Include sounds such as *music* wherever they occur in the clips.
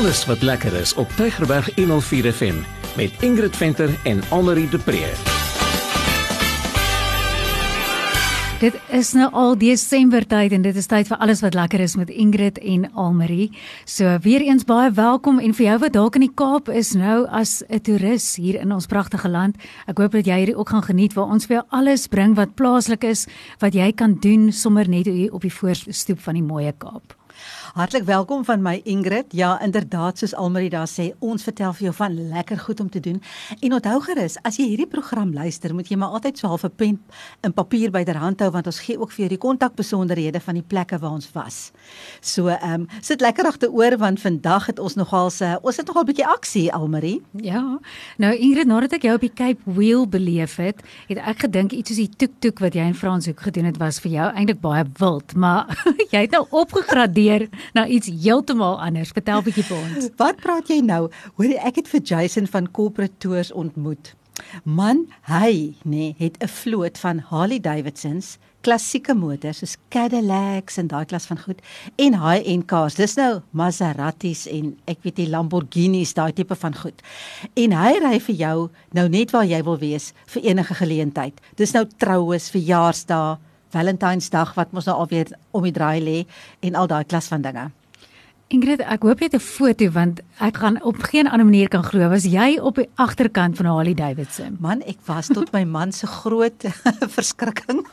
Alles wat lekker is op Tygerberg 104 FM met Ingrid Venter en Annelie de Pre. Dit is nou al Desember tyd en dit is tyd vir alles wat lekker is met Ingrid en Almarie. So weer eens baie welkom en vir jou wat dalk in die Kaap is nou as 'n toerist hier in ons pragtige land. Ek hoop dat jy hierdie ook gaan geniet waar ons vir jou alles bring wat plaaslik is wat jy kan doen sommer net hier op die voorstoep van die mooie Kaap. Hartlik welkom van my Ingrid. Ja, inderdaad soos Almarie daar sê, ons vertel vir jou van lekker goed om te doen. En onthou gerus, as jy hierdie program luister, moet jy maar altyd so half 'n pen en papier byderhand hou want ons gee ook vir jou die kontakbesonderhede van die plekke waar ons was. So, ehm um, sit lekker agteroor want vandag het ons nogal se ons het nogal 'n bietjie aksie Almarie. Ja. Nou Ingrid, nadat ek jou op die Cape Wheel beleef het, het ek gedink iets soos die toek-toek wat jy in Franshoek gedoen het was vir jou eintlik baie wild, maar *laughs* jy het nou opgegradeer na iets heeltemal anders. Vertel 'n bietjie vir ons. *laughs* Wat praat jy nou? Hoor ek het vir Jason van Corporate Tours ontmoet. Man, hy nê, nee, het 'n vloot van Harley Davidsons, klassieke motors soos Cadillacs en daai klas van goed en high-end cars. Dis nou Maseratis en ek weet die Lamborghinis, daai tipe van goed. En hy ry vir jou nou net waar jy wil wees vir enige geleentheid. Dis nou troues, verjaarsdae, Valentynsdag wat mos nou alweer om die draai lê en al daai klas van dinge. Ingrid, ek hoop jy het 'n foto want ek gaan op geen ander manier kan glo was jy op die agterkant van Harley Davidson. Man, ek was tot my man se groot *laughs* verskrikking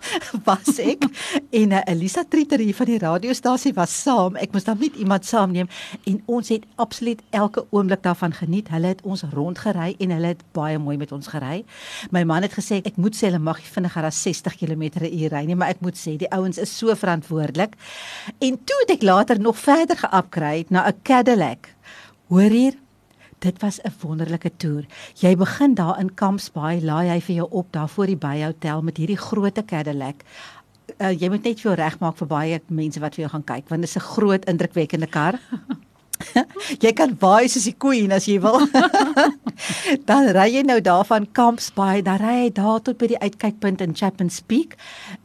was ek en uh, Elisa Trieter hier van die radiostasie was saam. Ek moes dan met iemand saamneem en ons het absoluut elke oomblik daarvan geniet. Hulle het ons rondgery en hulle het baie mooi met ons gery. My man het gesê ek moet sê hulle mag nie vinniger as 60 km/h ry nie, maar ek moet sê die ouens is so verantwoordelik. En toe het ek later nog verder geupgrade gery na 'n Cadillac. Hoor hier, dit was 'n wonderlike toer. Jy begin daar in Kampsbaai, laai hy vir jou op daar voor die Beyhotel met hierdie groot Cadillac. Uh, jy moet net vir jou regmaak vir baie mense wat vir jou gaan kyk want dit is 'n groot indrukwekkende kar. *laughs* *laughs* jy kan baie soos die queen as jy wil. *laughs* dan ry jy nou daarvan Kampsbaai, dan ry jy daar tot by die uitkykpunt in Chapman's Peak.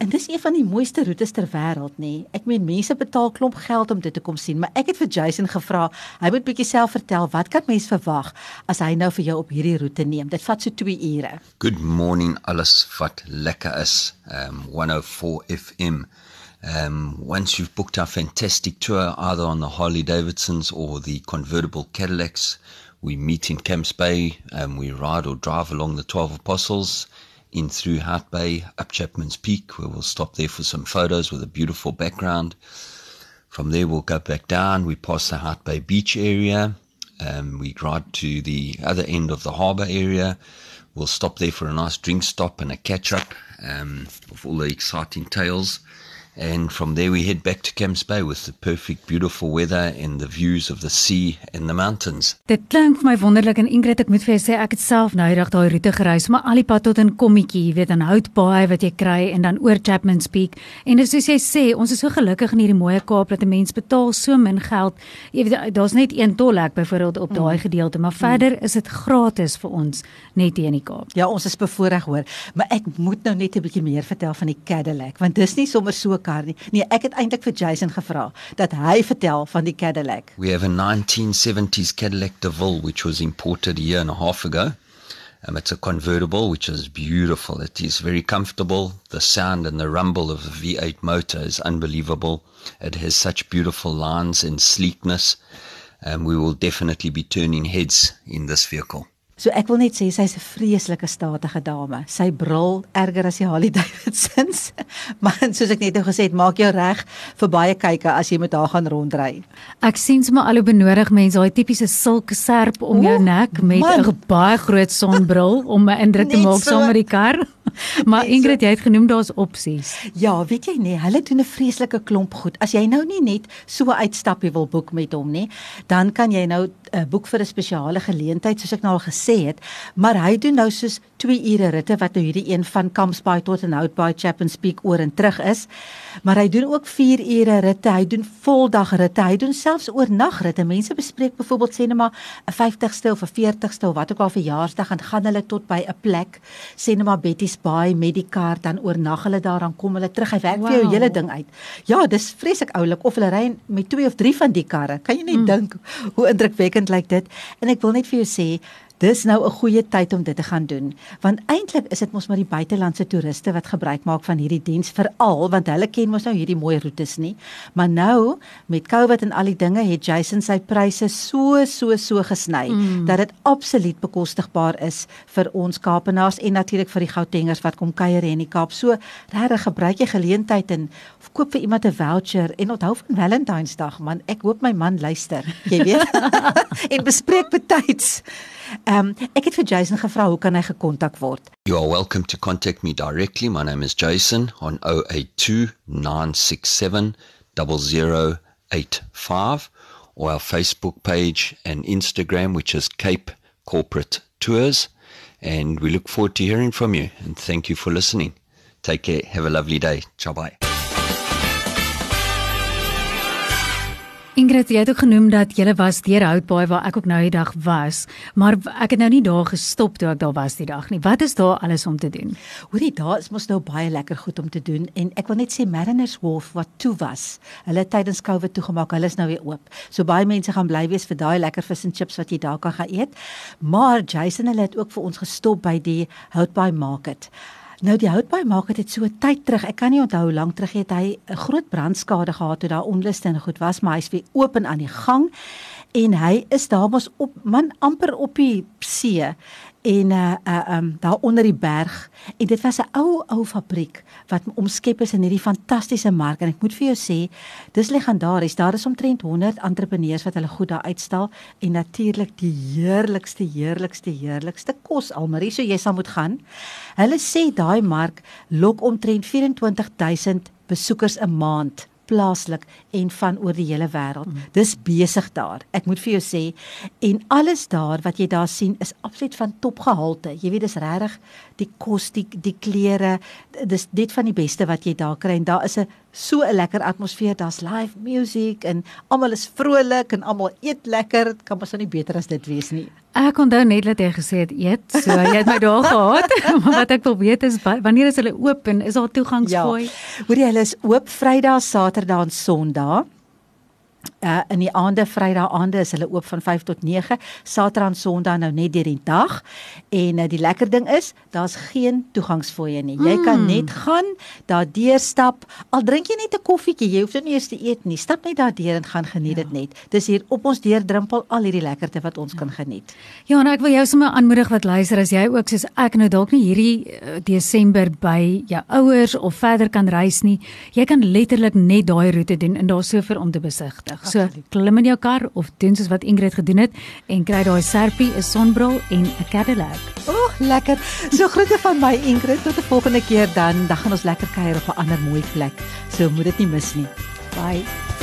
En dis een van die mooiste roetes ter wêreld, nê. Ek meen mense betaal klomp geld om dit te kom sien, maar ek het vir Jason gevra, hy moet bietjie self vertel, wat kan mens verwag as hy nou vir jou op hierdie roete neem? Dit vat so 2 ure. Good morning alles wat lekker is. Um 104 FM. Um, once you've booked our fantastic tour, either on the Harley Davidsons or the convertible Cadillacs, we meet in Camps Bay and we ride or drive along the 12 Apostles in through Hart Bay, up Chapman's Peak, where we'll stop there for some photos with a beautiful background. From there, we'll go back down. We pass the Hart Bay beach area. Um, we ride to the other end of the harbour area. We'll stop there for a nice drink stop and a catch up um, of all the exciting tales. And from there we head back to Camps Bay with the perfect beautiful weather and the views of the sea and the mountains. Dit klink vir my wonderlik en Ingrid ek moet vir jou sê ek het self nou eendag daai roete gereis maar al die pad tot in Kommetjie, jy weet, aan Houtbaai wat jy kry en dan oor Chapman's Peak. En dis soos jy sê, ons is so gelukkig in hierdie mooi Kaap dat 'n mens betaal so min geld. Jy weet daar's net een tollhek byvoorbeeld op daai mm. gedeelte, maar verder is dit gratis vir ons net hier in die Kaap. Ja, ons is bevoorreg hoor, maar ek moet nou net 'n bietjie meer vertel van die Cadillac want dis nie sommer so kar nie. Nee, ek het eintlik vir Jason gevra dat hy vertel van die Cadillac. We have a 1970s Cadillac DeVille which was imported a year and a half ago. Um, it's a convertible which is beautiful. It is very comfortable. The sound and the rumble of the V8 motor is unbelievable. It has such beautiful lines and sleekness. Um, we will definitely be turning heads in this vehicle. So ek wil net sê sy's 'n vreeslike statige dame. Sy brul erger as die Harley *laughs* Davidsons. maar soos ek net nou gesê het, maak jou reg vir baie kykke as jy met haar gaan rondry. Ek sien sommer al hoe benodig mense daai tipiese silke serp om jou nek met 'n baie groot sonbril om 'n indruk te maak so. saam met die kar. *laughs* maar Ingrid, jy het genoem daar's opsies. Ja, weet jy nie, hulle doen 'n vreeslike klomp goed. As jy nou nie net so 'n uitstappie wil boek met hom nie, dan kan jy nou 'n uh, boek vir 'n spesiale geleentheid soos ek nou al gesê het, maar hy doen nou soos 2 ure ritte wat nou hierdie een van Kampsbaai tot en Houtbaai Chapman's Peak oor en terug is. Maar hy doen ook 4 ure ritte, hy doen voldag ritte, hy doen selfs oornagritte. Mense bespreek byvoorbeeld sê net maar 'n 50ste of 'n 40ste of wat ook al verjaarsdag en gaan hulle tot by 'n plek, sê net maar Betty's Bay met die kar, dan oornag hulle daar, dan kom hulle terug, hy werk wow. vir jou hele ding uit. Ja, dis vreeslik oulik of hulle ry met twee of drie van die karre. Kan jy net mm. dink hoe indrukwekkend lyk dit? En ek wil net vir jou sê, dis nou 'n goeie tyd om dit te gaan doen want eintlik is dit mos maar die buitelandse toeriste wat gebruik maak van hierdie diens veral want hulle ken mos nou hierdie mooi roetes nie. Maar nou met Covid en al die dinge het Jason sy pryse so so so gesny mm. dat dit absoluut bekostigbaar is vir ons Kaapenaars en natuurlik vir die Gautengers wat kom kuier in die Kaap. So regtig gebruik jy geleentheid en koop vir iemand 'n voucher en onthou van Valentynsdag man. Ek hoop my man luister jy weet. *laughs* *laughs* En bespreek betyds um, ek het vir Jason gevra hoe kan hy gekontak word? You are welcome to contact me directly. My name is Jason on 082 967 0085 or our Facebook page and Instagram which is Cape Corporate Tours and we look forward to hearing from you and thank you for listening. Take care. Have a lovely day. Ciao bye. Ingrid, jy het ook genoem dat jy was deur Houtbaai waar ek ook nou die dag was, maar ek het nou nie daar gestop toe ek daar was die dag nie. Wat is daar alles om te doen? Hoorie, daar is mos nou baie lekker goed om te doen en ek wil net sê Mariners Wharf wat toe was. Hulle tydens Covid toegemaak, hulle is nou weer oop. So baie mense gaan bly wees vir daai lekker vis en chips wat jy daar kan gaan eet. Maar Jason hulle het ook vir ons gestop by die Houtbaai Market. Nou die houtbaai maak dit so tyd terug. Ek kan nie onthou hoe lank terug het hy 'n groot brandskade gehad toe daar onluste en goed was, maar hy's weer oop aan die gang en hy is daar mos op man amper op die see en uh uh um daar onder die berg. En dit was 'n ou ou fabriek wat omskep is in hierdie fantastiese mark. En ek moet vir jou sê dis legendaries. Daar is omtrent 100 entrepreneurs wat hulle goed daar uitstal en natuurlik die heerlikste heerlikste heerlikste kos almarie. So jy sal moet gaan. Hulle sê daai mark lok omtrent 24000 besoekers 'n maand plaaslik en van oor die hele wêreld. Mm. Dis besig daar. Ek moet vir jou sê en alles daar wat jy daar sien is absoluut van topgehalte. Jy weet dis regtig die kos, die die klere, dis dit van die beste wat jy daar kry en daar is 'n so 'n lekker atmosfeer. Daar's live music en almal is vrolik en almal eet lekker. Dit kan mos nou nie beter as dit wees nie. Ek onthou net dat jy gesê het eet, so jy het my daar gehad. *laughs* *laughs* maar wat ek wil weet is wanneer is hulle oop en is daar toegangsfooi? Ja. Hoorie, hulle is oop Vrydag, Saterdag en Sondag uh in die aande Vrydag aande is hulle oop van 5 tot 9, Saterdag en Sondag nou net deur die dag. En uh, die lekker ding is, daar's geen toegangsfooie nie. Jy mm. kan net gaan, daar deur stap. Al drink jy net 'n koffietjie, jy hoef nie eers te eet nie. Stap net daar deur en gaan geniet dit ja. net. Dis hier op ons deurdrimpel al hierdie lekkerte wat ons ja. kan geniet. Ja, en ek wil jou sommer aanmoedig wat luister as jy ook soos ek nou dalk nie hierdie uh, Desember by jou ouers of verder kan reis nie. Jy kan letterlik net daai roete doen en daar's soveel om te besigtig. So klim in jou kar of doen soos wat Ingrid gedoen het en kry daai serpie, 'n sonbril en 'n Cadillac. O, oh, lekker. So groete van my Ingrid tot 'n volgende keer dan. Dan gaan ons lekker kuier op 'n ander mooi plek. So moet dit nie mis nie. Bye.